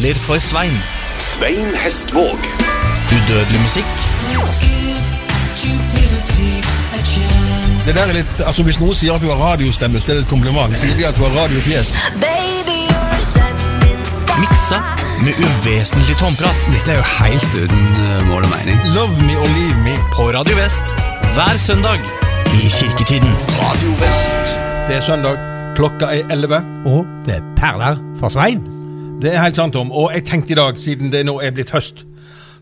perler for Svein. Svein Hestvåg. Udødelig musikk. Det der er litt, altså Hvis noen sier at du har radiostemme, så er det et kompliment. Sier de at du har radiofjes? Miksa med uvesentlig tomprat. Dette er jo helt uten uh, mål og mening. Love me or leave me. På Radio Vest hver søndag i kirketiden. Radio Vest. Det er søndag. Klokka er 11. Og det er perler fra Svein. Det er helt sant, Tom. Og jeg tenkte i dag, siden det nå er blitt høst,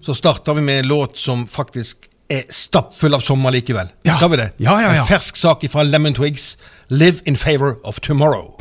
så starter vi med en låt som faktisk er stappfull av sommer likevel. Ja. Skal vi det? Ja, ja, ja. En fersk sak fra Lemon Twigs. Live in favor of tomorrow.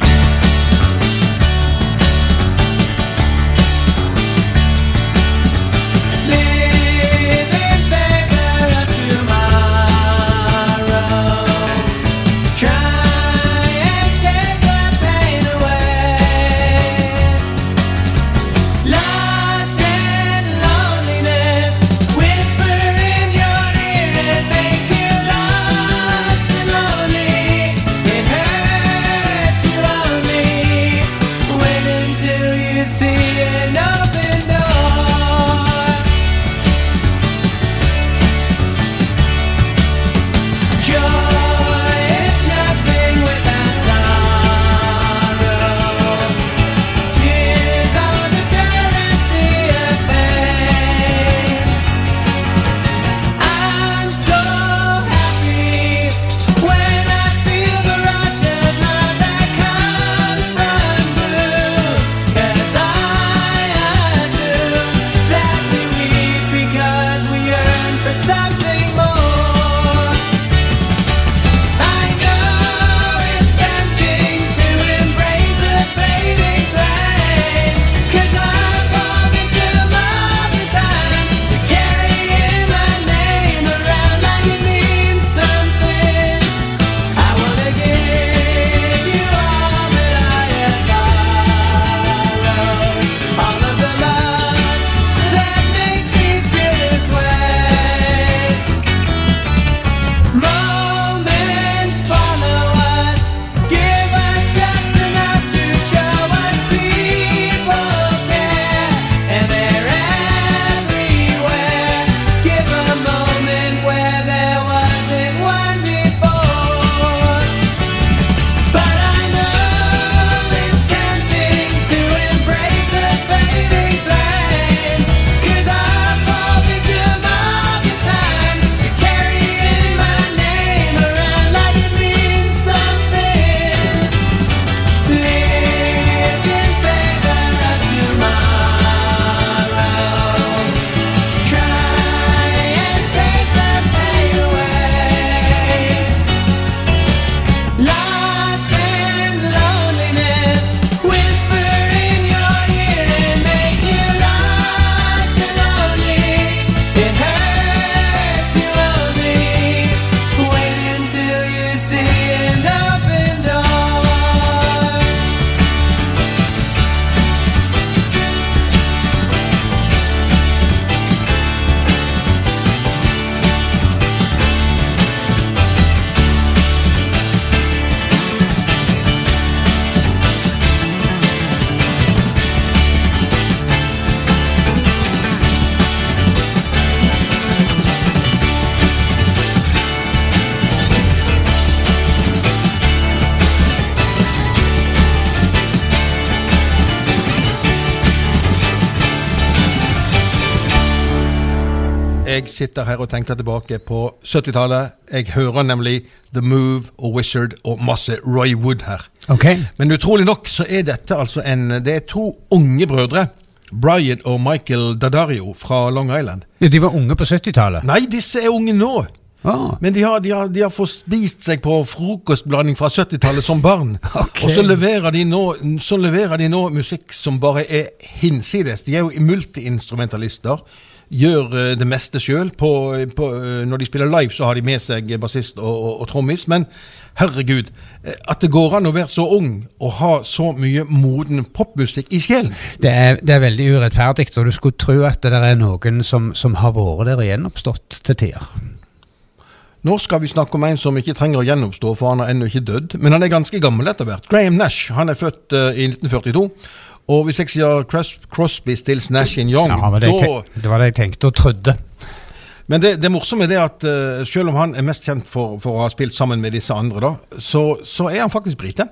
Sitter her og tenker tilbake på 70-tallet. Jeg hører nemlig The Move og Wizard og masse Roy Wood her. Okay. Men utrolig nok så er dette altså en Det er to unge brødre. Brian og Michael Dadario fra Long Island. Ja, De var unge på 70-tallet. Nei, disse er unge nå. Ah. Men de har, de, har, de har fått spist seg på frokostblanding fra 70-tallet som barn. okay. Og så leverer, de nå, så leverer de nå musikk som bare er hinsides. De er jo multiinstrumentalister. Gjør eh, det meste sjøl. Når de spiller live, så har de med seg bassist og, og, og trommis. Men herregud, eh, at det går an å være så ung og ha så mye moden popmusikk i sjelen. Det er, det er veldig urettferdig, og du skulle tro at det er noen som, som har vært der og gjenoppstått til tider. Nå skal vi snakke om en som ikke trenger å gjennomstå, for han har ennå ikke dødd. Men han er ganske gammel etter hvert. Graham Nash han er født uh, i 1942. Og hvis jeg sier Cros- Crosby, Stills, Nash Young, Ja, det, da det var det jeg tenkte og trodde. Men det, det morsomme er det at uh, selv om han er mest kjent for, for å ha spilt sammen med disse andre, da, så, så er han faktisk brite.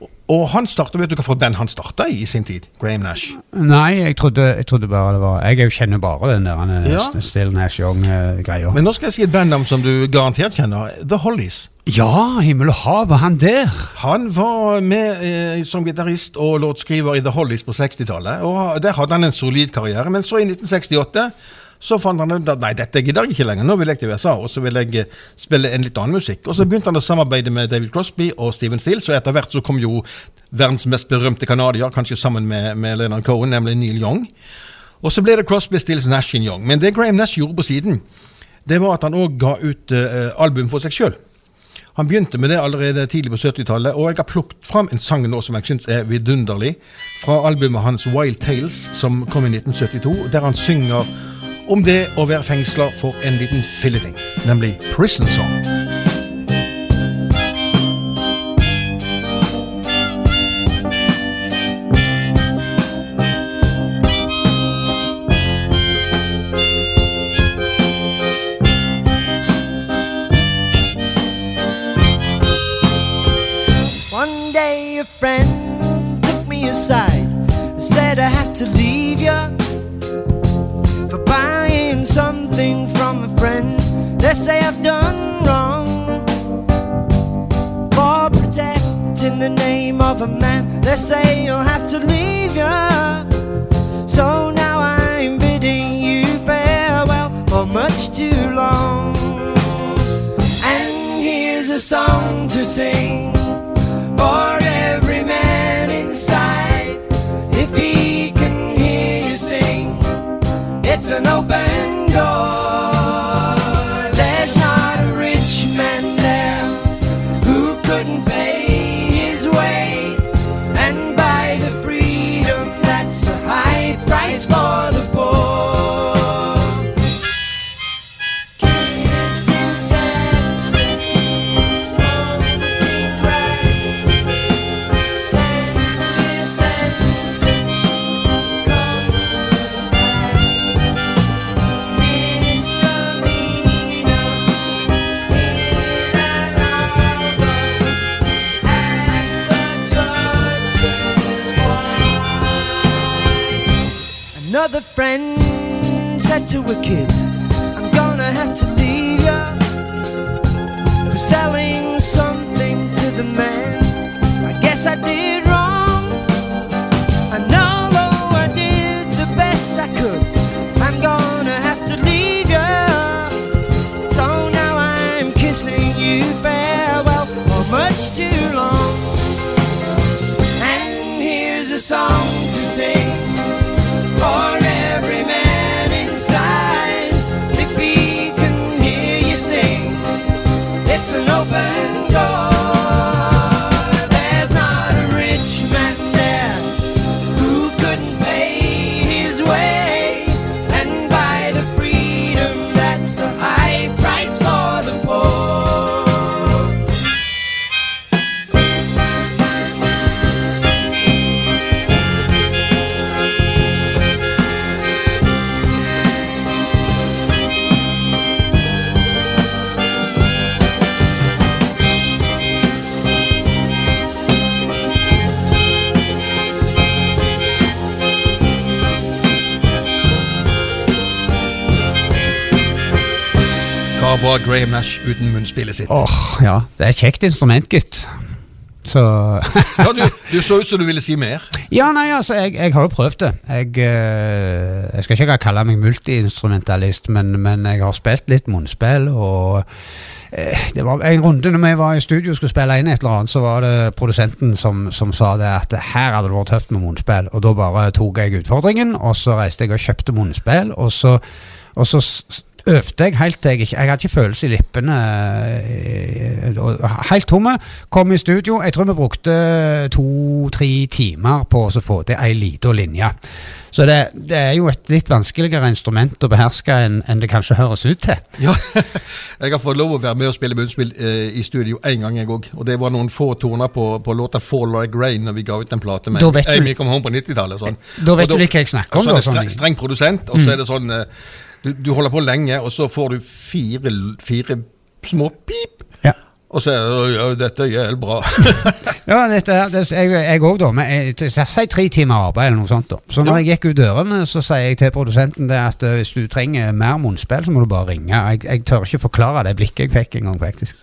Og, og han starta, vet du for band han starta i i sin tid? Graham Nash. Nei, jeg trodde, jeg trodde bare det var Jeg er kjenner bare den der han Ja. Still Nash Young-greia. Men nå skal jeg si et bandnavn som du garantert kjenner. The Hollies. Ja, himmel og hav, var han der? Han var med eh, som gitarist og låtskriver i The Hollies på 60-tallet. Og der hadde han en solid karriere. Men så i 1968 så fant han ut at nei, dette gidder jeg ikke lenger. Nå vil jeg til USA, og så vil jeg eh, spille en litt annen musikk. Og så begynte han å samarbeide med David Crosby og Steven Stills, og etter hvert så kom jo verdens mest berømte canadier, kanskje sammen med, med Leonard Cohen, nemlig Neil Young. Og så ble det Crosby, Stills, Nash Young. Men det Graham Nash gjorde på siden, det var at han òg ga ut eh, album for seg sjøl. Han begynte med det allerede tidlig på 70-tallet, og jeg har plukket fram en sang nå som jeg syns er vidunderlig, fra albumet hans Wild Tales, som kom i 1972, der han synger om det å være fengsla for en liten filleting, nemlig Prison Song. Say I've done wrong for protecting the name of a man. They say you'll have to leave you. So now I'm bidding you farewell for much too long. And here's a song to sing for every man inside. If he can hear you sing, it's an open to her kids, Graham Nash uten munnspillet sitt? Åh, ja. Det er et kjekt instrument, gutt. Så Ja, du, du så ut som du ville si mer. Ja, nei, altså, jeg, jeg har jo prøvd det. Jeg, eh, jeg skal ikke kalle meg multiinstrumentalist, men, men jeg har spilt litt munnspill, og eh, det var en runde når vi var i studio og skulle spille inn et eller annet, så var det produsenten som, som sa det at her hadde det vært tøft med munnspill, og da bare tok jeg utfordringen, og så reiste jeg og kjøpte munnspill, og så, og så øvde jeg helt til jeg ikke Jeg hadde ikke følelse i lippene. eh, Helt tomme. Kom i studio. Jeg tror vi brukte to-tre timer på å få til ei lita linje. Så det, det er jo et litt vanskeligere instrument å beherske enn en det kanskje høres ut til. Ja, jeg har fått lov å være med og spille munnspill eh, i studio én gang, jeg òg. Og det var noen få toner på, på låta 'Fall Like Rain' når vi ga ut en plate med Amy Come Home på 90-tallet. Sånn. Da vet Og du hva jeg snakker om, Så er det streng, sånn. streng produsent, og så er det sånn eh, du, du holder på lenge, og så får du fire, fire små pip. Ja. Og så er ja, 'Dette helt bra'. Ja, dette, det, jeg- òg, da. Men jeg, jeg, si tre timer arbeid eller noe sånt. da Så når Ja. jeg gikk ut dørene, så sier jeg til produsenten det at eh, hvis du trenger mer munnspill, så må du bare ringe. Jeg, jeg tør ikke forklare det blikket jeg fikk en gang, faktisk.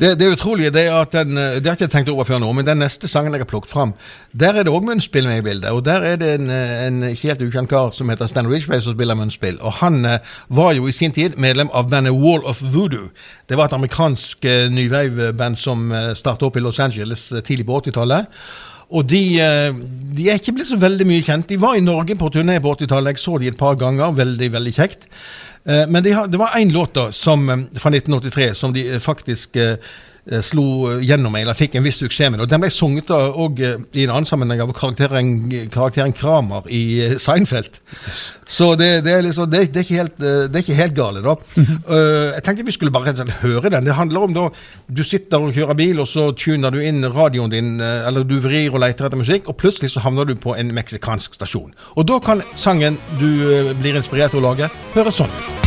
Det, det utrolige det er at den, eh, det har jeg ikke tenkt over før nå, men den neste sangen jeg har plukket fram, der er det òg munnspill med i bildet. Og der er det en, eh, en helt ukjent kar som heter Stan Ridgway som spiller munnspill. Og han eh, var jo i sin tid medlem av bandet Wall of Voodoo. Det var et amerikansk nyveivband som startet opp i Los Angeles tidlig på 80-tallet. Og de, de er ikke blitt så veldig mye kjent. De var i Norge på turné på 80-tallet. Jeg så de et par ganger. Veldig, veldig kjekt. Eh, Men de har, det var én låt da, som, eh, fra 1983 som de eh, faktisk slo gjennom, eller fikk en viss suksess med. det. Og Den ble sunget da og eh, i en annen sammenheng av karakteren, karakteren Kramer i eh, Seinfeld. Så det, det, er liksom, det, det, er ikke helt, eh, det er ikke helt gale, da. Eh, jeg tenkte vi skulle bare høre den. Det handler om da du sitter og kjører bil, og så tuner du inn radioen din, eh, eller du vrir og leter etter musikk, og plutselig så havner du på en meksikansk stasjon. Og da kan sangen du eh, blir inspirert til å lage, høres sånn ut.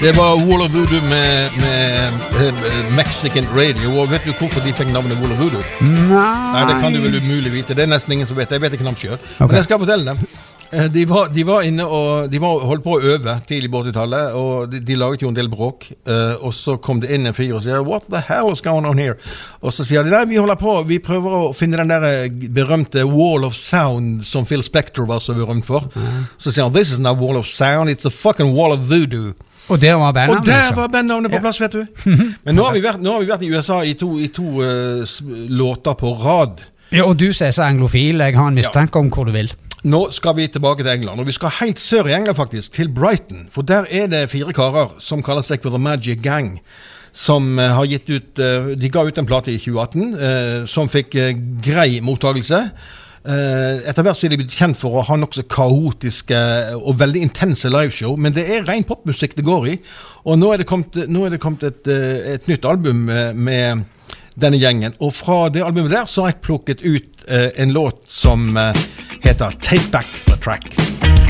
Det var Wall of Voodoo med, med, med, Mexican Radio. Og vet du hvorfor de fikk navnet Wall of Voodoo? Nei, Nei, det kan du vel umulig vite. Det er nesten ingen som vet. Jeg vet ikke knapt sjøl. Okay. Men jeg skal fortelle dem. Eh, De var, de var inne og De var holdt på å øve tidlig på 80-tallet, og de, de laget jo en del bråk. Uh, og så kom det inn en fyr og sier 'What the hell is going on here?' Og så sier de nei, vi holder på, vi prøver å finne den der eh, berømte wall of sound som Phil Spector var så berømt for. Så sier han 'This is not wall of sound, it's a fucking wall of voodoo'. Og der var bandnavnet? Og der liksom. var bandnavnet på Ja. plass, vet du. Men nå har vi vært, nå har vi vært i USA i to, i to uh, låter på rad. Ja, og du som er så anglofil, jeg har en mistanke om hvor du vil. Nå skal vi tilbake til England, og vi skal helt sør i England, faktisk, til Brighton. For der er det fire karer som kaller seg for The Magic Gang. Som eh, har gitt ut eh, De ga ut en plate i 2018 eh, som fikk grei mottakelse. Eh, etter hvert så er de blitt kjent for å ha nokså kaotiske og veldig intense liveshow, men det er ren popmusikk det går i. Og nå er det kommet, er det kommet et, eh, et nytt album eh, med denne gjengen. Og fra det albumet der så har jeg plukket ut en låt som heter Take Back the Track.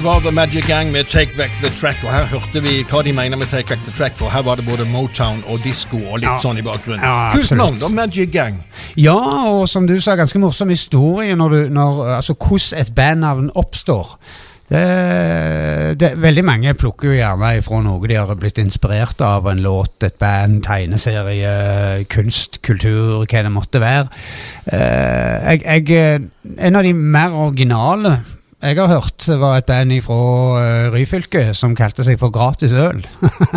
Det var The Magic Gang med Take Back the Track, og her hørte vi hva de mener med Take Back the Track, for her var det både Motown og disco og litt Ja. sånn i bakgrunnen. Ja, Kult navn, The Magic Gang. Ja, og som du sa, ganske morsom historie når du, når, altså hvordan et bandnavn oppstår. Det, det, veldig mange plukker jo gjerne ifra noe de har blitt inspirert av, en låt, et band, tegneserie, kunst, kultur, hva det måtte være. Eh, jeg, jeg, en av de mer originale jeg har hørt var et band fra uh, Ryfylke som kalte seg for Gratis øl.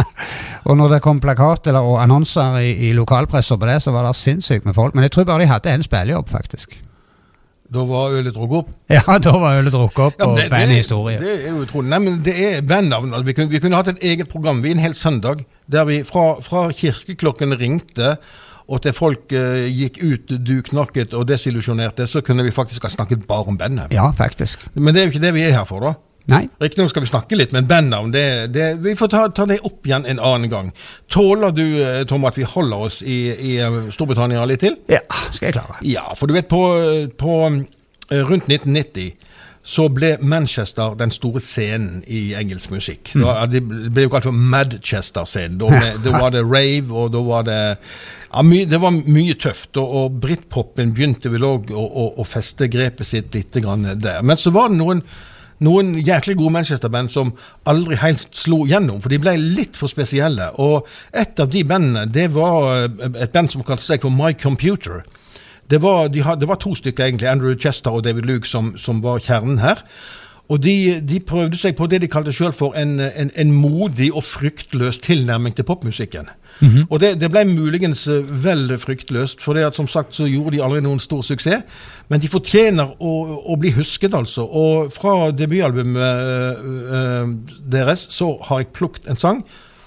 og når det kom plakat eller, og annonser i, i lokalpresser på det, så var det sinnssykt med folk. Men jeg tror bare de hadde en spillejobb, faktisk. Da var ølet drukket opp. Ja, da var ølet drukket opp, Ja, og det, bandet historie. det er jo utrolig. Nei, men det er bandnavn. Altså, vi, vi kunne hatt et eget program vi en hel søndag der vi fra, fra kirkeklokken ringte og til folk uh, gikk ut duknakket og desillusjonerte, så kunne vi faktisk ha snakket bare om bandet. Ja, faktisk. Men det er jo ikke det vi er her for, da. Nei. Riktignok skal vi snakke litt, men bandnavn det, det, Vi får ta, ta det opp igjen en annen gang. Tåler du, eh, Tom, at vi holder oss i, i eh, Storbritannia litt til? Ja, skal jeg klare. Ja, for du vet, på, på rundt 1990 så ble Manchester den store scenen i engelsk musikk. Da, det ble jo kalt for Madchester-scenen. Da, da var det rave, og da var det ja, my, Det var mye tøft. Og, og britpopen begynte vel òg å, å, å feste grepet sitt litt grann der. Men så var det noen noen jæklig gode Manchester-band som aldri helt slo gjennom, for de ble litt for spesielle. Og et av de bandene, det var eh, et band som kalte seg for My Computer. Det var, de had, det var to stykker, egentlig, Andrew Chester og David Luke, som, som var kjernen her. Og de, de prøvde seg på det de kalte sjøl for en, en, en modig og fryktløs tilnærming til popmusikken. Og det, det ble muligens eh, vel fryktløst, for det at som sagt så gjorde de aldri noen stor suksess. Men de fortjener å, å bli husket, altså. Og fra debutalbumet øh, øh, deres så har jeg plukket en sang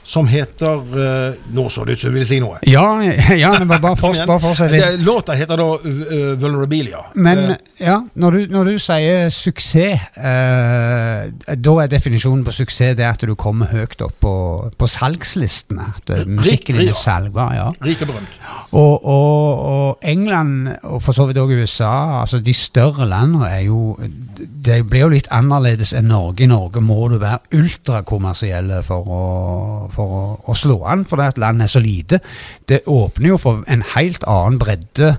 som heter uh, Nå så det ut som du ville si noe. Ja, ja men bare, bare, forts- bare fortsett litt. Låta heter da uh, Vulnerabilia. Men uh, ja, når du, når du sier suksess, da er definisjonen på suksess det at du kommer høyt opp på, på salgslistene. At musikken din ja. er salgbar. ja. rik og berømt. Og, og, og England, og for så vidt også USA, altså de større landene er jo Det blir jo litt annerledes enn Norge. I Norge må du være ultrakommersielle for å, for å, å slå an, fordi at landet er så lite. Det åpner jo for en helt annen bredde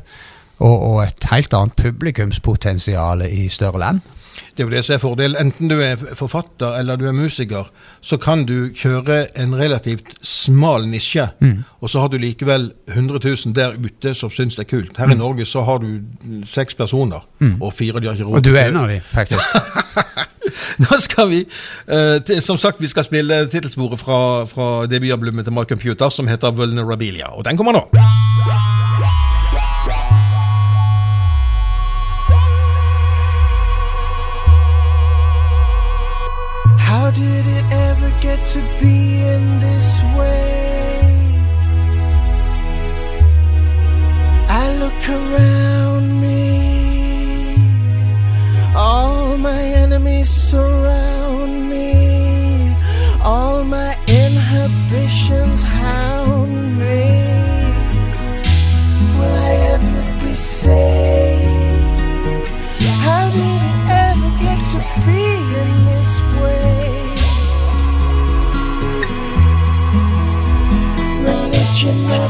og, og et helt annet publikumspotensial i større land. Det er jo det som er fordelen. Enten du er forfatter eller du er musiker, så kan du kjøre en relativt smal nisje, Mm. og så har du likevel 100 000 der ute som syns det er kult. Her i Norge så har du seks personer, og fire de har ikke råd til Og du er en av dem, faktisk. Nå skal vi, eh, til, som sagt, vi skal spille tittelsporet fra, fra debutalbumet til My Computer, som heter Vulnerabilia. Og den kommer nå. To be in this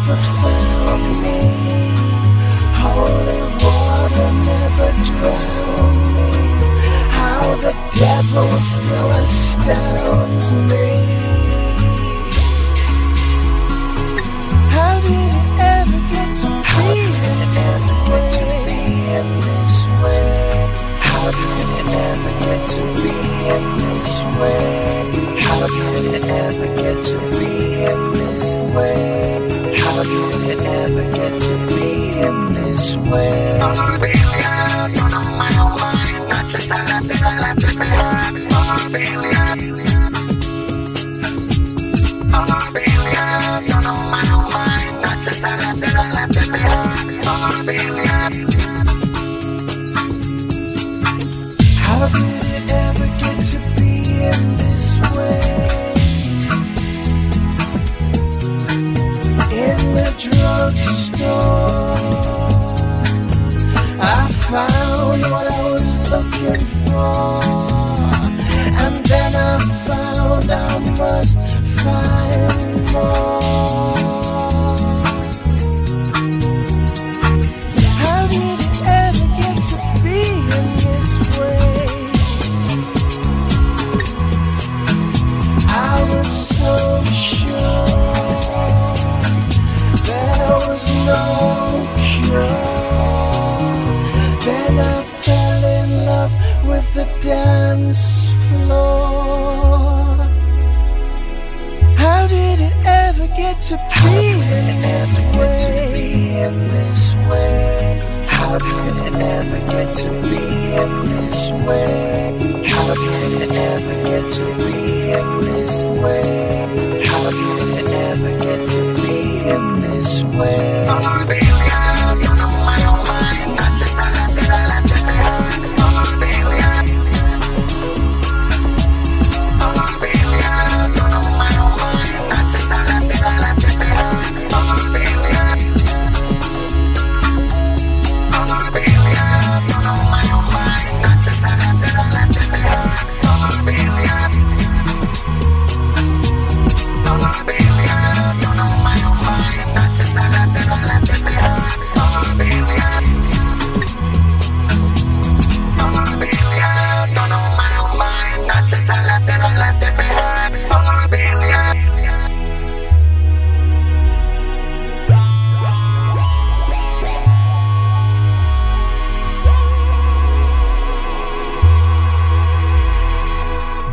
Religion me. Holy water never drowned me. How the devil still astounds me. How did it ever get to be in this way? In this way? How did it ever get to be in this way? How did it ever get to be in this way? How did it get to be in this way? Todo el día, todo me lo voy, noche está la tela, la tela, todo el día. Todo el día, todo me lo voy, noche está la tela, la tela, todo el día.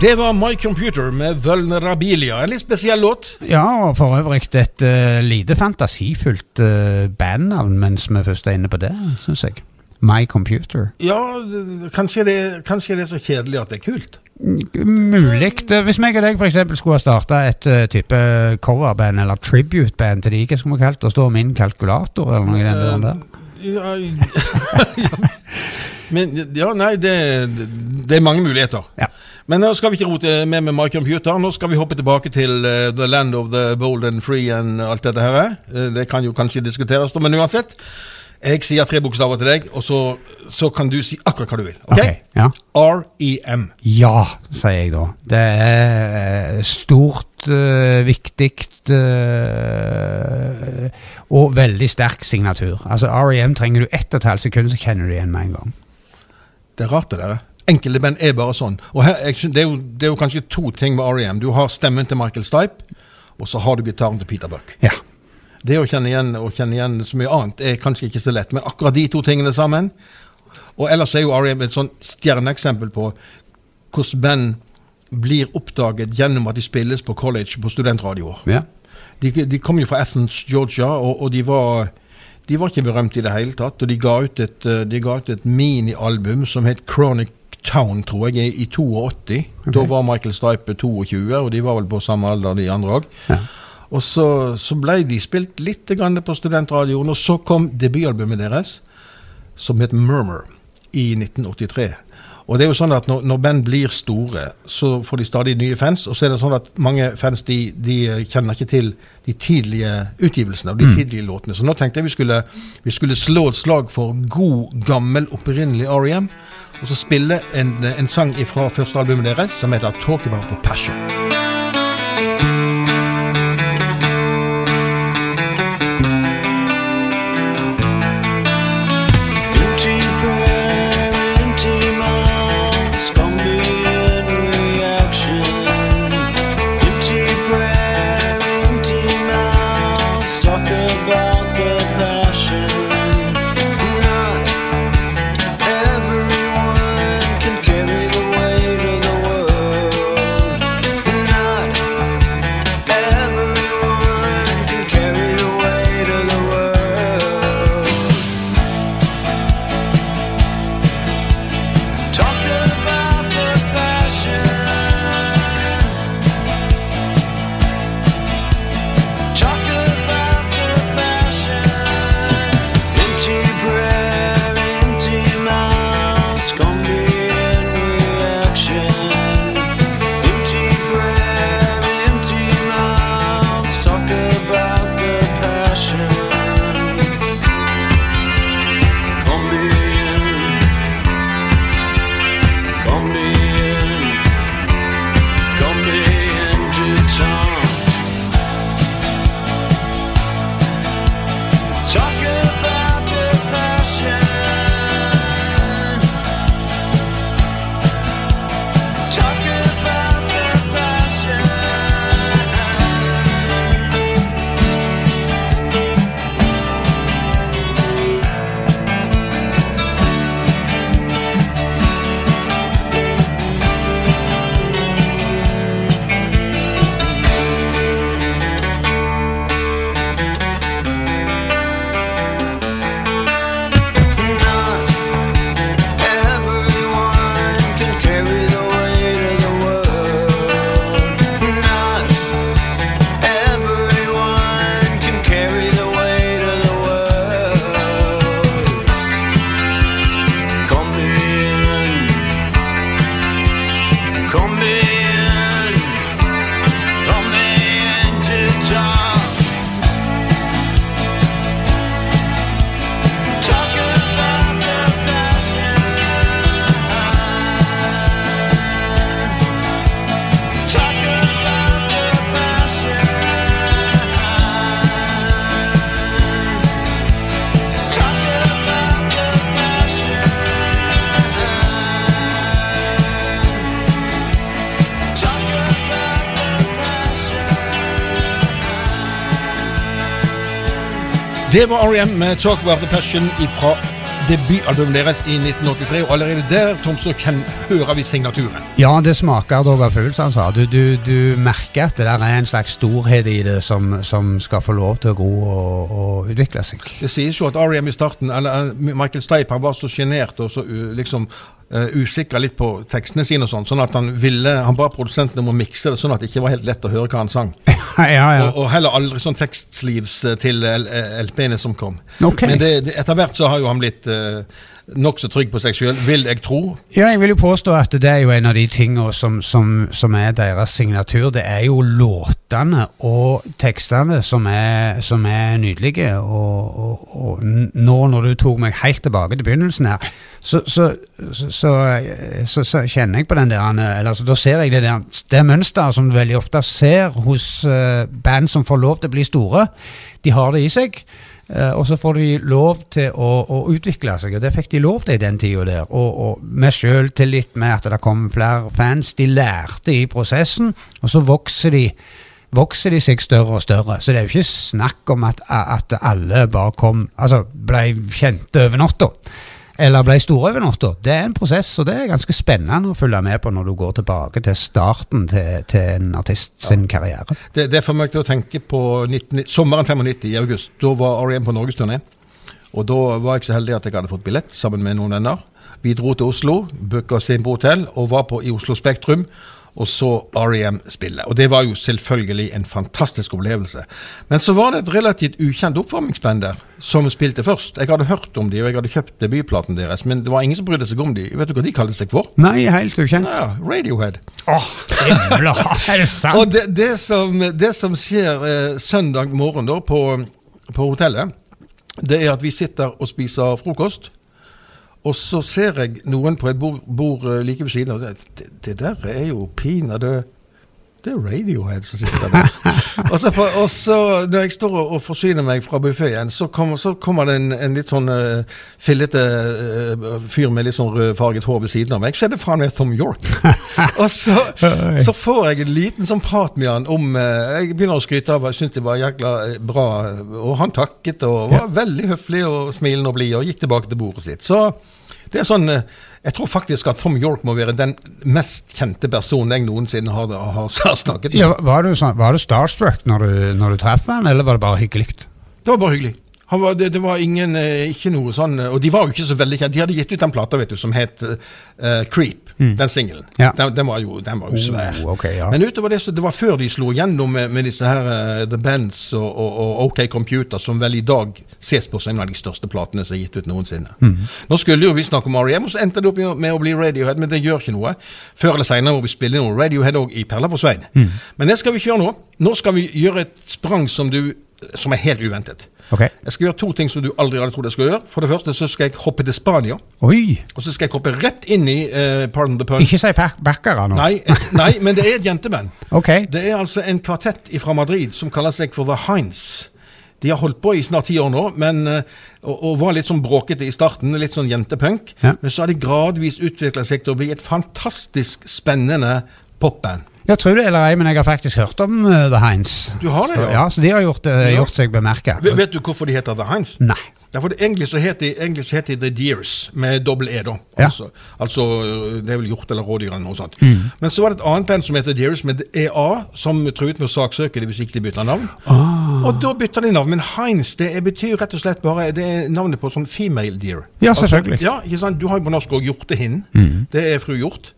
Det var My Computer med Vulnerabilia. En litt spesiell låt. Ja, og for øvrig et uh, lite fantasifullt uh, bandnavn mens vi først er inne på det, syns jeg. My Computer. Ja, kanskje det, kanskje det er så kjedelig at det er kult. Mulig. Hvis meg og deg eksempel skulle ha starta et uh, type coverband eller tribute-band til de, hva skulle vi kalt det? Stå min kalkulator eller noe i den duren der? Ja, ja. Men ja, nei, det, det er mange muligheter. Ja. Men nå skal vi ikke rote med med My Computer. Nå skal vi hoppe tilbake til uh, The Land of the Bold and Free and alt dette her. Uh, det kan jo kanskje diskuteres, men uansett. Jeg sier tre bokstaver til deg, og så, så kan du si akkurat hva du vil. Ok? okay ja. R-E-M. Ja, sier jeg da. Det er stort, uh, viktig uh, og veldig sterk signatur. Altså REM trenger du ett og et halvt sekund, så kjenner du igjen med en gang. Det er rart, det der. Enkelte band er bare sånn. Og her, jeg, det, er jo, det er jo kanskje to ting med R.E.M. Du har stemmen til Michael Stipe, og så har du gitaren til Peter Buck. Ja. Det å kjenne igjen og kjenne igjen så mye annet er kanskje ikke så lett, men akkurat de to tingene sammen Og ellers er jo R.E.M. et sånn stjerneeksempel på hvordan band blir oppdaget gjennom at de spilles på college på studentradioer. ja. De, de kom jo fra Athens, Georgia, og, og de var de var ikke berømte i det hele tatt. Og de ga ut et, eh, ut et minialbum som het Chronic Town, tror jeg, i, 82. Okay. Da var Michael Stipe 22, og de var vel på samme alder, de andre òg. Ja. Og så, så ble de spilt litt grann på studentradioen, og så kom debutalbumet deres, som het Murmur, i 1983. Og det er jo sånn at når, når band blir store, så får de stadig nye fans. Og så er det sånn at mange fans de, de kjenner ikke til de tidlige utgivelsene og de tidlige låtene. Så nå tenkte jeg vi skulle, vi skulle slå et slag for god, gammel, opprinnelig R.E.M. Og så spille en, en sang fra første albumet deres som heter Talk About The Passion. Det var R.E.M. med 'Talk About The Passion' fra debutalbumet deres i 1983. Og allerede der Tom, så kan, hører vi signaturen. Ja, det smaker dog av fugl, som han sa. Du, du, du merker at det der er en slags storhet i det som, som skal få lov til å gro og, og utvikle seg. Det sies jo at R.E.M. i starten, eller Michael Stipe, han var så sjenert og så liksom uh, usikker litt på tekstene sine og sånn, sånn at han ville, han ba produsenten om å mikse det sånn at det ikke var helt lett å høre hva han sang. Ja, ja. Og, og heller aldri sånn tekstsleeves eh, til L- eh, LP-ene som kom. Okay. Men det, det, etter hvert så har jo han blitt uh, nokså trygg på seg sjøl, vil jeg tro. Ja, jeg vil jo påstå at det er jo en av de tingene som, som, som er deres signatur. Det er jo låtene og tekstene som er, som er nydelige. Og, og, og nå når du tok meg helt tilbake til begynnelsen her, så, så, så, så, kjenner jeg på den der eller, altså, Da ser jeg det der Det mønsteret som du veldig ofte ser hos eh, band som får lov til å bli store. De har det i seg. Eh, og så får de lov til å, å utvikle seg, og det fikk de lov til i den tida der. Og, og med sjøltillit med at det kom flere fans. De lærte i prosessen, og så vokser de vokser de seg større og større. Så det er jo ikke snakk om at, at alle bare kom Altså ble kjente over natta. Eller ble store over natta. Det er en prosess, og det er ganske spennende å følge med på når du går tilbake til starten til, til en artist sin karriere. Det, det får meg til å tenke på 19, sommeren 95 i august. Da var R.E.M. på norgesturné. Og da var jeg så heldig at jeg hadde fått billett sammen med noen venner. Vi dro til Oslo, booka oss inn på hotell og var på i Oslo Spektrum. Og så R.E.M. spille. Og det var jo selvfølgelig en fantastisk opplevelse. Men så var det et relativt ukjent oppvarmingsband der som spilte først. Jeg hadde hørt om de, og jeg hadde kjøpt debutplaten deres, men det var ingen som brydde seg om de. Vet du hva de kalte seg for? Nei, helt ukjent. Ja, Radiohead. Åh, himla, er det sant? Og det, det, som, det som skjer eh, søndag morgen da på, på hotellet, det er at vi sitter og spiser frokost. Og så ser jeg noen på et bord, bord eh, like ved siden av. Det, det, der er jo pinadø Det er Radiohead som sitter der. og, så, og så når jeg står og, forsyner meg fra buffeen, så, kommer- så kommer det en, en litt sånn uh, fillete uh, fyr med litt sånn rødfarget hår ved siden av meg. Så er det faen meg Tom York. og så, så får jeg en liten sånn prat med han om uh, Jeg begynner å skryte av Jeg syntes det var jækla bra. Og han takket og var veldig høflig og smilende og blid og gikk tilbake til bordet sitt. Så det er sånn eh, Jeg tror faktisk at Tom York må være den mest kjente personen jeg noensinne har, har, har snakket med. Ja, var, du, sånn- var du starstruck når du, når du traff han, eller var det bare hyggelig? Det var bare hyggelig. Han var, det, det var ingen, eh, ikke noe sånn Og de var jo ikke så veldig kjent. De hadde gitt ut den plata vet du, som het uh, Creep, den singelen. Ja. Den, den var jo, den var jo svær. Oh, okay, ja. Men utover det, så det var før de slo igjennom med, med disse her uh, The Bands og, og, og OK Computer, som vel i dag ses på som en av de største platene som er gitt ut noensinne. Nå skulle jo vi snakke om R.E.M., og så endte det opp med, med å bli Radiohead, men det gjør ikke noe. Før eller senere må vi spille noe Radiohead òg i Perla for Svein. Men det skal vi ikke gjøre nå. Nå skal vi gjøre et sprang som, du, som er helt uventet. Ok. Jeg skal gjøre to ting som du aldri hadde trodd jeg skulle gjøre. For det første så skal jeg hoppe til Spania. Oi! Og så skal jeg hoppe rett inn i uh, Pardon the Pun. Ikke si bak- nå. Nei, eh, nei, men det er et jenteband. Okay. Det er altså en kvartett fra Madrid som kaller seg for The Heinz. De har holdt på i snart ti år nå, men, eh, og, og var litt sånn bråkete i starten, litt sånn jentepunk. Ja. Men så har de gradvis utvikla seg til å bli et fantastisk spennende popband. Jeg tror det eller ei, men jeg har faktisk hørt om uh, The Heinz. Du har det, så, ja? ja? Så de har gjort, uh, Ja. gjort seg bemerka. Vet, du hvorfor de heter The Heinz? Nei. Ja, for det, egentlig så heter egentlig så heter The Deers, med dobbel E, da. Ja. Altså, altså, det er vel hjort eller rådyr eller noe sånt. Mm. Men så var det et annet band som heter Deers, med EA, som truet med å saksøke dem hvis ikke de bytta navn. Ah. Og da bytta de navn. Men Heinz det betyr rett og slett bare Det er navnet på sånn female deer. Ja, selvfølgelig. Mm. Altså, ja, ikke sant? Du har jo på norsk òg hjortehind. Det er fru hjort.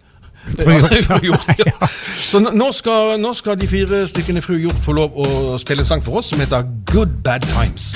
Fru Hjort, ja. Så nå- nå skal, nå skal de fire stykkene Fru Hjort få lov å spille en sang for oss som heter Good Bad Times.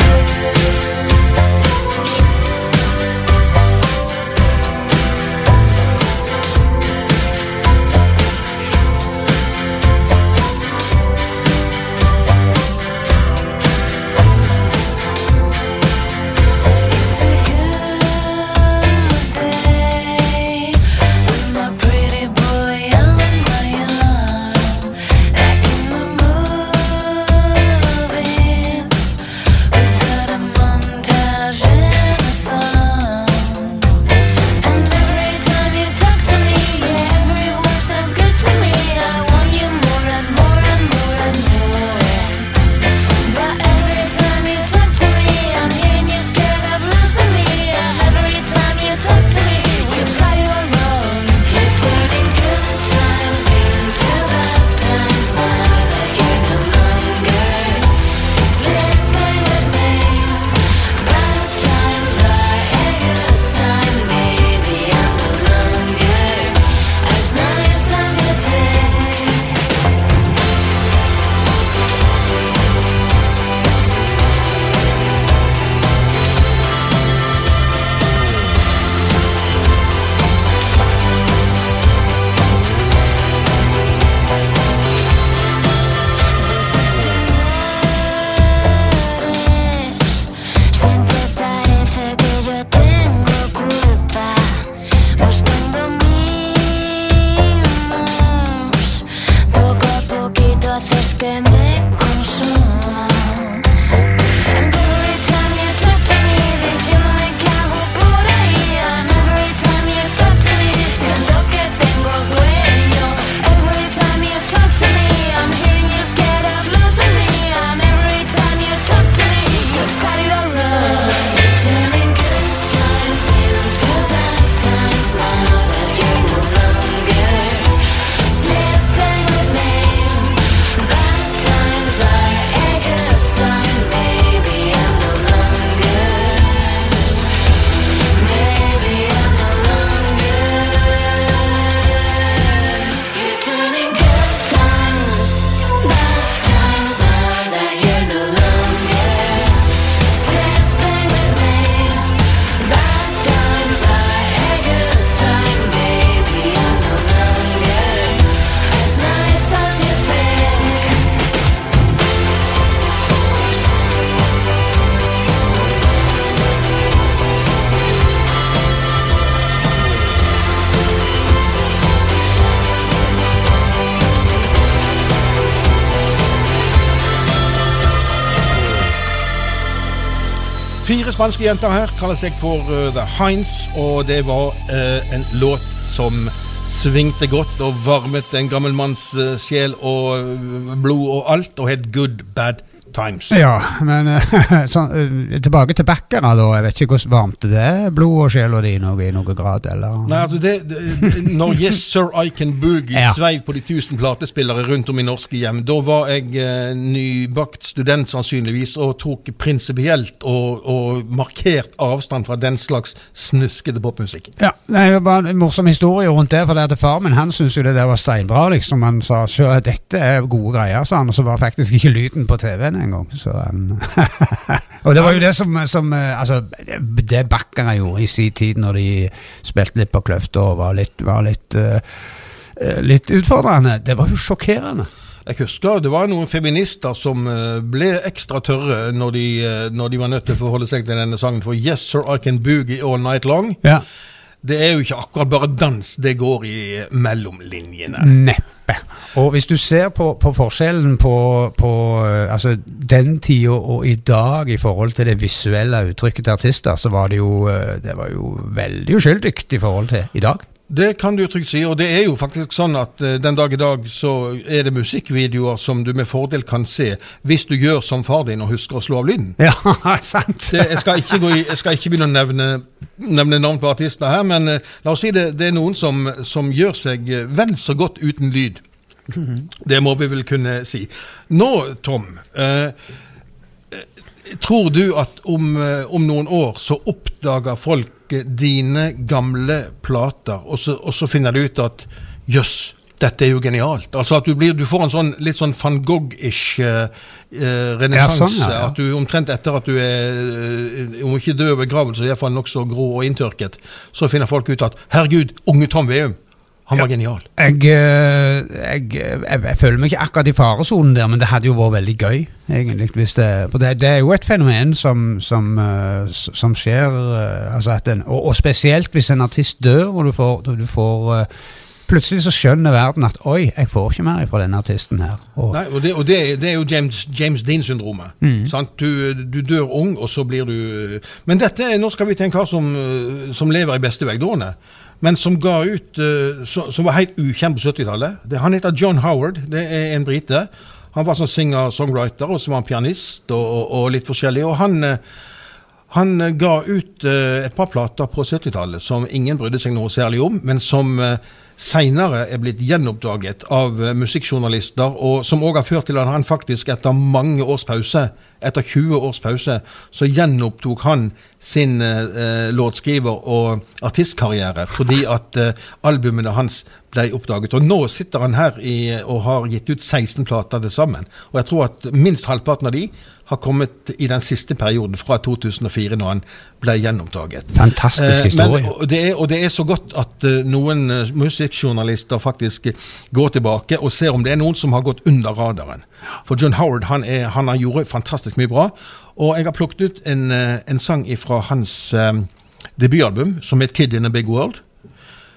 Spanske jenter her kaller seg for uh, The Heinz, og det var uh, en låt som svingte godt og varmet en gammel manns uh, sjel og blod og alt, og het Good Bad Times. Ja, men eh, sånn, eh, tilbake til backere, da. Jeg vet ikke hvordan varmt det er blod og sjela di noe, i noen grad, eller? Nei, altså det, det, når Yes Sir I Can Boogie Ja. sveiv på de tusen platespillere rundt om i norske hjem, da var jeg eh, nybakt student sannsynligvis, og tok prinsipielt og, og markert avstand fra den slags snuskete popmusikk. Ja, det er jo bare en morsom historie rundt det. For det at far min han syntes jo det der var steinbra. liksom Han sa sjøl dette er gode greier, sa han. Og så var faktisk ikke lyden på TV-en engang. Så han Og det var jo det som, som eh, Altså, det- backerne gjorde i sin tid når de spilte litt på Kløfta og var litt, var litt eh, eh, Litt utfordrende. Det var jo sjokkerende. Jeg husker det var noen feminister som ble ekstra tørre når de, når de var nødt til å forholde seg til denne sangen. For Yes Sir I Can Boogie All Night Long, Ja. Det er jo ikke akkurat bare dans, det går i mellomlinjene. Neppe. Og hvis du ser på, på forskjellen på, på eh, altså, den tida og i dag i forhold til det visuelle uttrykket til artister, så var det jo, eh, det var jo veldig uskyldig i forhold til i dag. Det kan du trygt si, og det er jo faktisk sånn at eh, den dag i dag så er det musikkvideoer som du med fordel kan se hvis du gjør som far din og husker å slå av lyden. Ja, sant. Det, jeg, skal i, jeg skal ikke begynne å nevne, nevne navn på artister her, men uh, la oss si det, det er noen som, som gjør seg eh, vel så godt uten lyd. Det må vi vel kunne si. Nå, Tom. Eh, tror du at om, om noen år så oppdager folk eh, dine gamle plater, og så, og så finner du ut at jøss, dette er jo genialt. Altså at du, blir, du får en sånn litt sånn van Gogh-ish eh, eh, renessanse. Sånn, ja, ja. At du omtrent etter at du er, eh, om ikke død ved graven, så iallfall nokså grå og inntørket, så finner folk ut at herregud, unge Tom Veum, han var genial. Jeg, eh, jeg, jeg, jeg føler meg ikke akkurat i faresonen der, men det hadde jo vært veldig gøy. egentlig. Det, for det, det er jo et fenomen som, som, eh, som skjer eh, altså en, og, og spesielt hvis en artist dør, og du får, du får Plutselig så skjønner verden at oi, jeg får ikke mer fra denne artisten her. Og, Nei, og det, og det, det er jo James, James Dean-syndromet. Mm. Du, du dør ung, og så blir du Men dette, nå skal vi til en kar som, som lever i beste velgående. Men som ga ut uh, Som var helt ukjent på 70-tallet. Han heter John Howard. Det er en brite. Han var sånn singer-songwriter, og så var han pianist og, og, og litt forskjellig. Og han eh, han eh, ga ut eh, et par plater på 70-tallet som ingen brydde seg noe særlig om, men som uh, seinere er blitt gjenoppdaget av eh, musikkjournalister, og som òg har ført til at han faktisk etter mange års pause, etter 20 års pause, så gjenopptok han sin eh, eh, låtskriver- og artistkarriere fordi at eh, albumene hans ble oppdaget. Og nå sitter han her i, og har gitt ut 16 plater til sammen. Og jeg tror at minst halvparten av de har kommet i den siste perioden, fra 2004, når han ble gjenopptaget. Fantastisk Eh, historie. Men, og, det er, og det er så godt at eh, noen eh, musikkjournalister faktisk går tilbake og ser om det er noen som har gått under radaren. For John Howard han, er, han har gjort fantastisk mye bra. Og jeg har plukket ut en, en sang fra hans um, debutalbum, som heter 'Kid in a Big World'.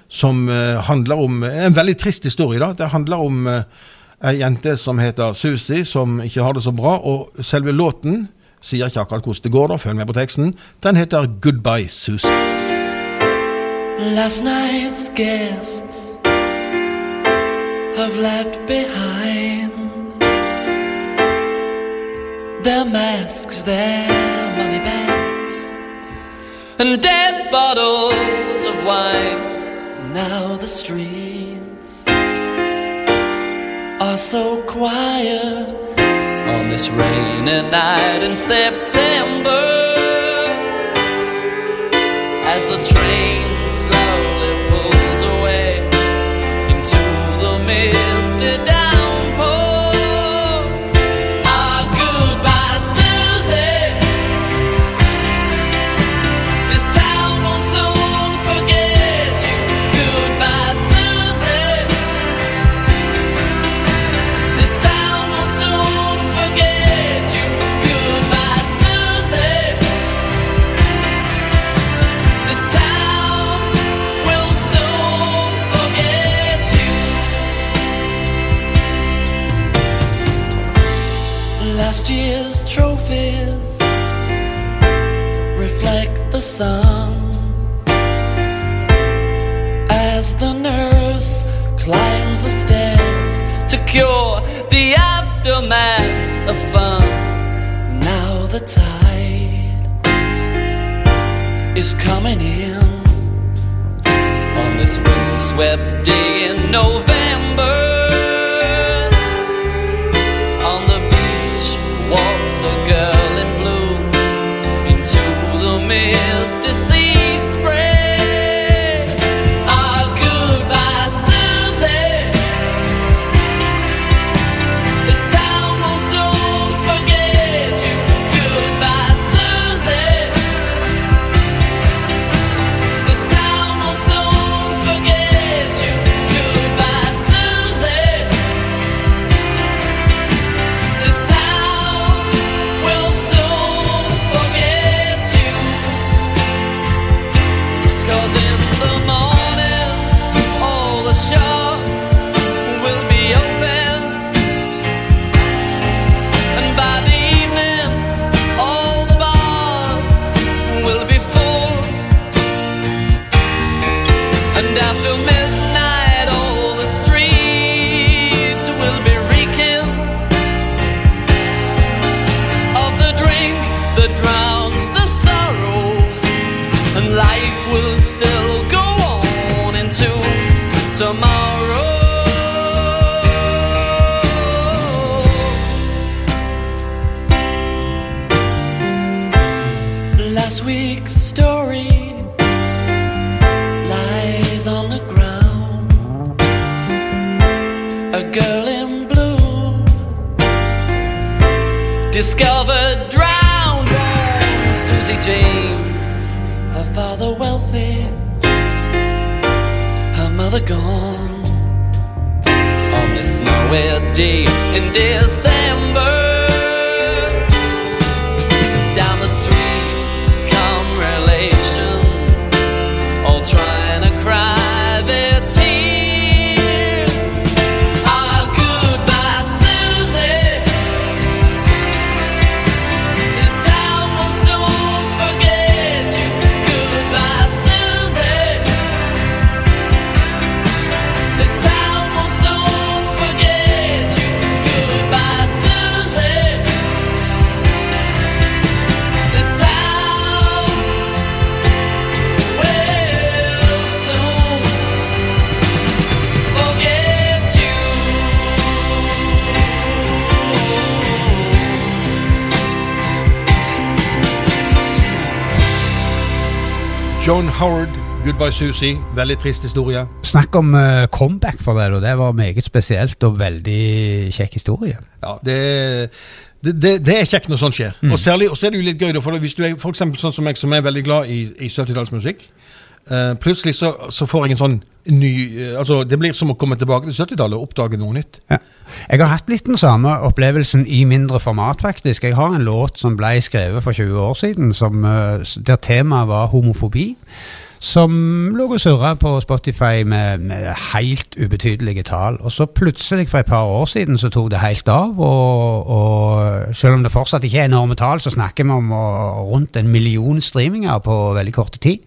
Som uh, handler om En veldig trist historie, da. Det handler om eh, ei jente som heter Susie, som ikke har det så bra. Og selve låten sier ikke akkurat hvordan det går, da, følg med på teksten. Den heter 'Goodbye, bags, and dead bottles of wine. Now the streets are so quiet on this rainy night in September. As the train slowly Howard, 'Goodbye Susie'. Veldig trist historie. Snakk om uh, comeback for deg, og det var meget spesielt og veldig kjekk historie. Ja, det, det, det, det er kjekt når sånt skjer. Og særlig, og så er det jo litt gøy, da, for hvis du er for eksempel sånn som meg, som er veldig glad i, i 70-tallsmusikk, Uh, plutselig så, så får jeg en sånn ny uh, Altså, det blir som å komme tilbake til 70-tallet og oppdage noe nytt. Ja. Jeg har hatt litt den samme opplevelsen i mindre format, faktisk. Jeg har en låt som ble skrevet for 20 år siden, som, eh, der temaet var homofobi. Som lå og surra på Spotify med, med helt ubetydelige tall. Og så plutselig, for et par år siden, så tok det helt av. Og, og selv om det fortsatt ikke er enorme tall, så snakker vi om å- rundt en million streaminger på veldig korte tid.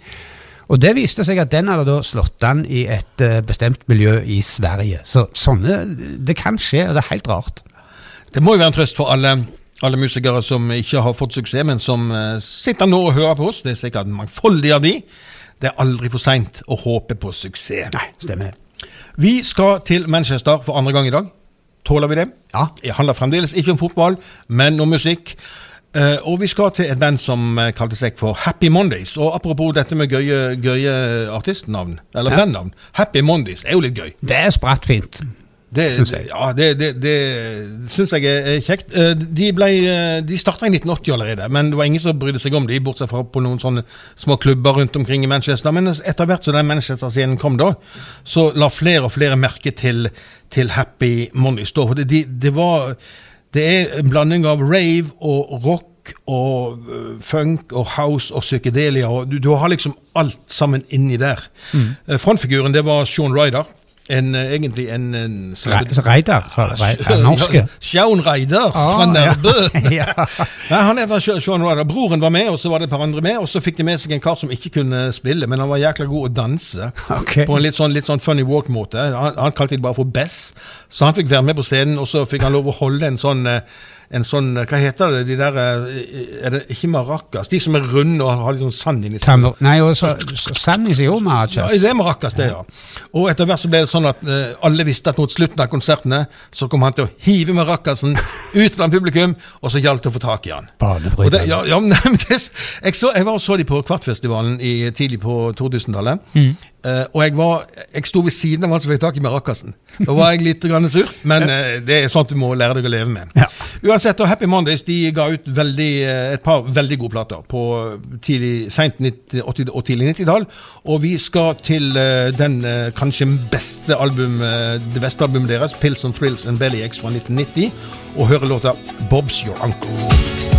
Og det viste seg at den hadde da slått an i et eh, bestemt miljø i Sverige. Så sånne Det kan skje, og det er helt rart. Det må jo være en trøst for alle, alle musikere som ikke har fått suksess, men som eh, sitter nå og hører på oss. Det er sikkert mangfoldig av de. Det er aldri for seint å håpe på suksess. Nei, stemmer det. Vi skal til Manchester for andre gang i dag. Tåler vi det? Ja. Det handler fremdeles ikke om fotball, men om musikk. Eh, og vi skal til et band som eh, kalte seg for Happy Mondays. Og apropos dette med gøye, gøye artistnavn, eller Ja. bandnavn. Happy Mondays er jo litt gøy. Det er spratt fint. Det, Syns jeg. Ja, det, det, det syns jeg er kjekt. Eh, De, ble, eh, de starta i 1980 allerede, men det var ingen som brydde seg om de, bortsett fra på noen sånne små klubber rundt omkring i Manchester. Men etter hvert som den Manchester-scenen kom da, så la flere og flere merke til, til Happy Money stå det, de, det var Det er en blanding av rave og rock og øh, funk og house og psykedelia. og Du, du har liksom alt sammen inni der. Mm. Frontfiguren det var Sean Ryder. En, eh, egentlig en, en Re- Reidar? Norske. Sjaun Reidar fra Ah. Nærbø. Ja. Han heter Sean Reidar. Broren var med, og så var det et par andre med. Og så fikk de med seg en kar som ikke kunne spille, men han var jækla god å danse. Okay. På en litt sånn, litt sånn funny walk-måte. Han, han kalte det bare for Bess. Så han fikk være med på scenen, og så fikk han lov å holde en sånn eh, en sånn, Hva heter det? De der eh, Er det ikke maracas? De som er runde og har litt sånn sand inni seg. Nei, og så Sand i seg jo, Ja, det er maracas, det, ja. Og etter hvert så ble det sånn at uh, alle visste at mot slutten av konsertene så kom han til å hive maracasen ut blant publikum, og så gjaldt det å få tak i han. Det, ja, ja, men det, jeg, så, jeg var og så de på Kvartfestivalen i, tidlig på 2000-tallet. Eh, og jeg, var, jeg sto ved siden av han som fikk tak i maracasen. Da var jeg litt grann sur, men uh, det er sånt du må lære deg å leve med. Ja. Uansett, og Happy Mondays de ga ut veldig, eh, et par veldig gode plater på tidlig, sent 90, 80 og tidlig 90-tall. Og vi skal til uh, den kanskje beste album, det beste albumet deres, Pills and Thrills and Bellyaches fra 1990, og høre låta Bob's Your Uncle.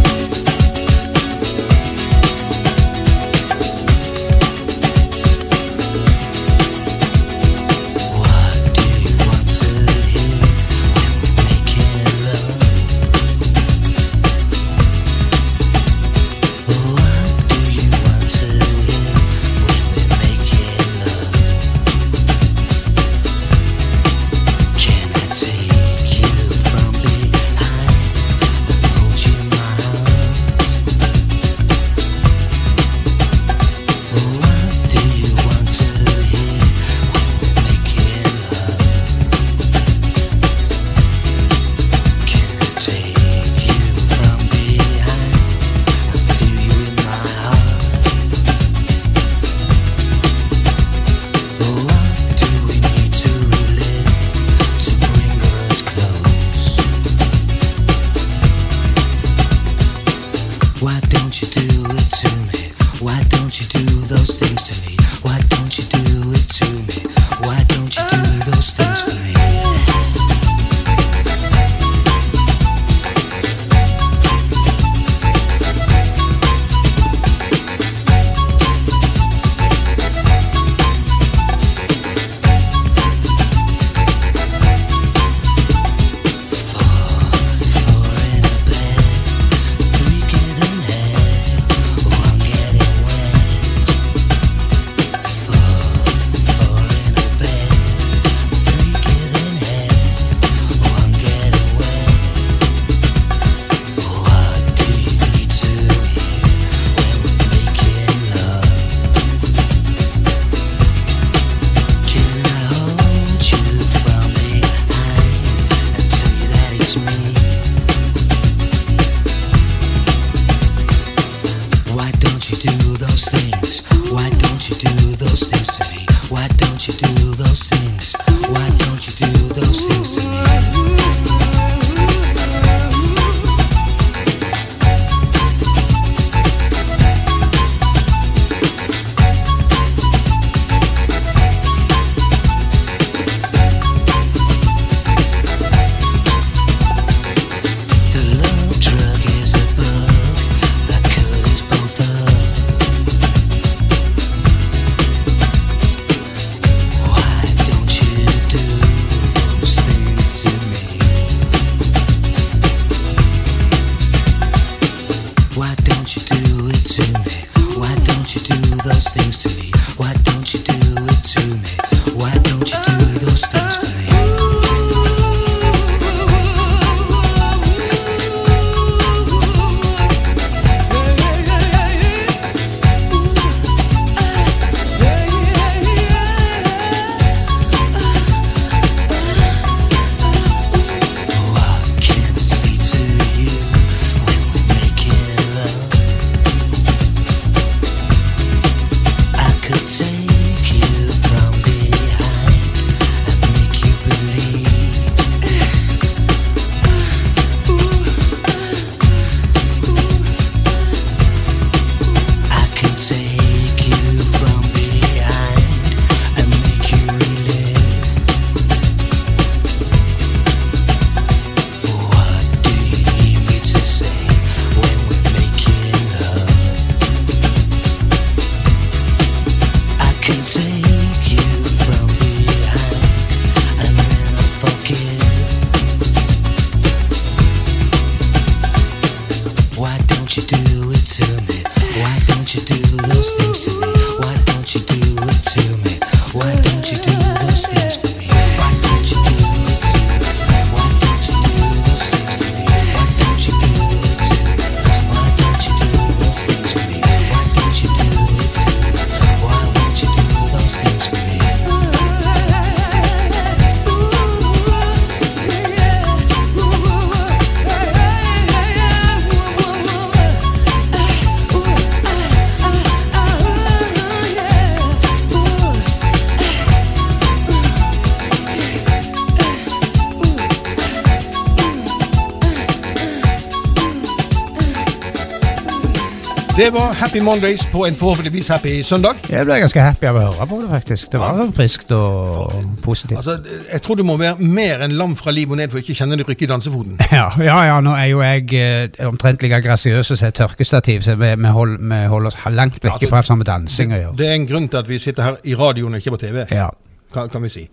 Det var Happy Mondays på en forhåpentligvis happy søndag. Jeg ble ganske happy av å høre på det, faktisk. Det var sånn friskt og positivt. Altså, Jeg tror du må være mer enn lam fra liv og ned for å ikke kjenne det rykke i dansefoten. Ja, ja, ja, nå er jo jeg eh, omtrent like grasiøs som et tørkestativ, så vi, vi, hold, vi holder oss langt vekk ja, fra som med dansing å gjøre. Det er en grunn til at vi sitter her i radioen og ikke på TV. Ja. Kan, kan vi si.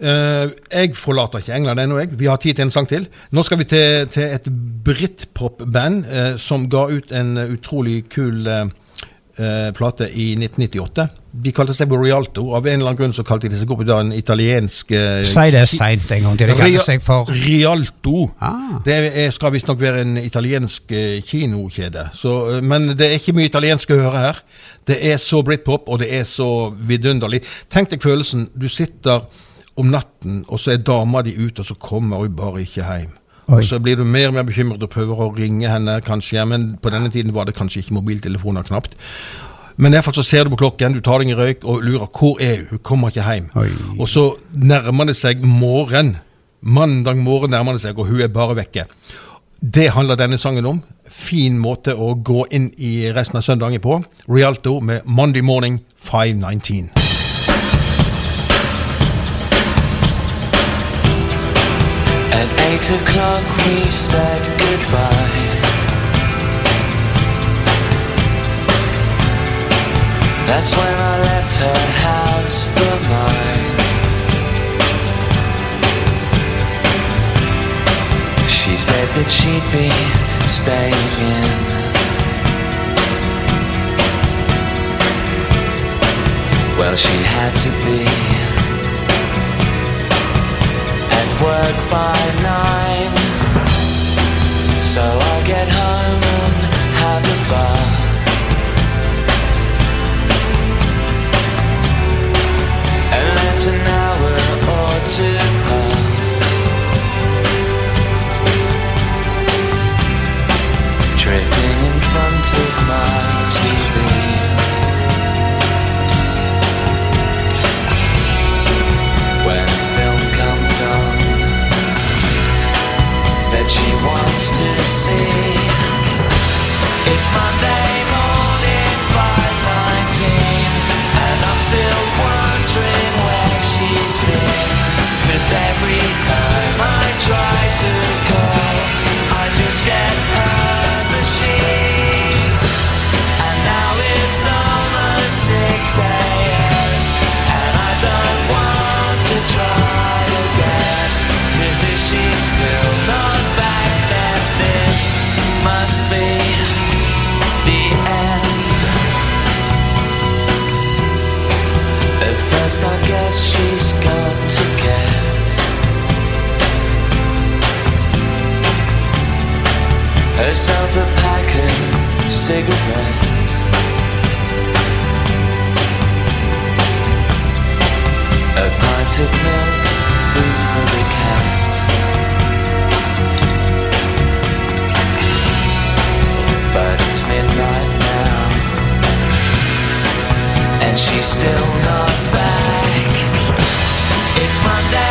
Eh, jeg forlater ikke England ennå, jeg. Vi har tid til en sang til. Nå skal vi til, til et britpop-band uh, som ga ut en utrolig kul uh, plate i 1998. De kalte seg Rialto. Av en eller annen grunn så kalte de seg opp i dag en italiensk eh, Si det seint en gang til. Det Ria- kaller seg for Rialto. Ah. Det er, skal visstnok være en italiensk eh, kinokjede. Så, eh, men det er ikke mye italiensk å høre her. Det er så britpop, og det er så vidunderlig. Tenk deg følelsen. Du sitter om natten, og så er dama di ute, og så kommer hun bare ikke hjem. Oi. Og Så blir du mer og mer bekymret og prøver å ringe henne, kanskje. Men på denne tiden var det kanskje ikke mobiltelefoner knapt. Men i hvert fall så ser du på klokken, du tar deg en røyk og lurer hvor er hun? Hun kommer ikke hjem. Oi. Og så nærmer det seg morgen. Mandag morgen nærmer det seg, og hun er bare vekke. Det handler denne sangen om. Fin måte å gå inn i resten av søndagen på. Rialto med Monday Morning 519. At eight o'clock we said goodbye. That's when I left her house for mine. She said that she'd be staying in. Well, she had to be at work by nine. So I see. It's Monday morning, At I guess she's got to get herself a pack of cigarettes. A pint of milk, food for the cat. But it's midnight now, and she's still not back. It's Monday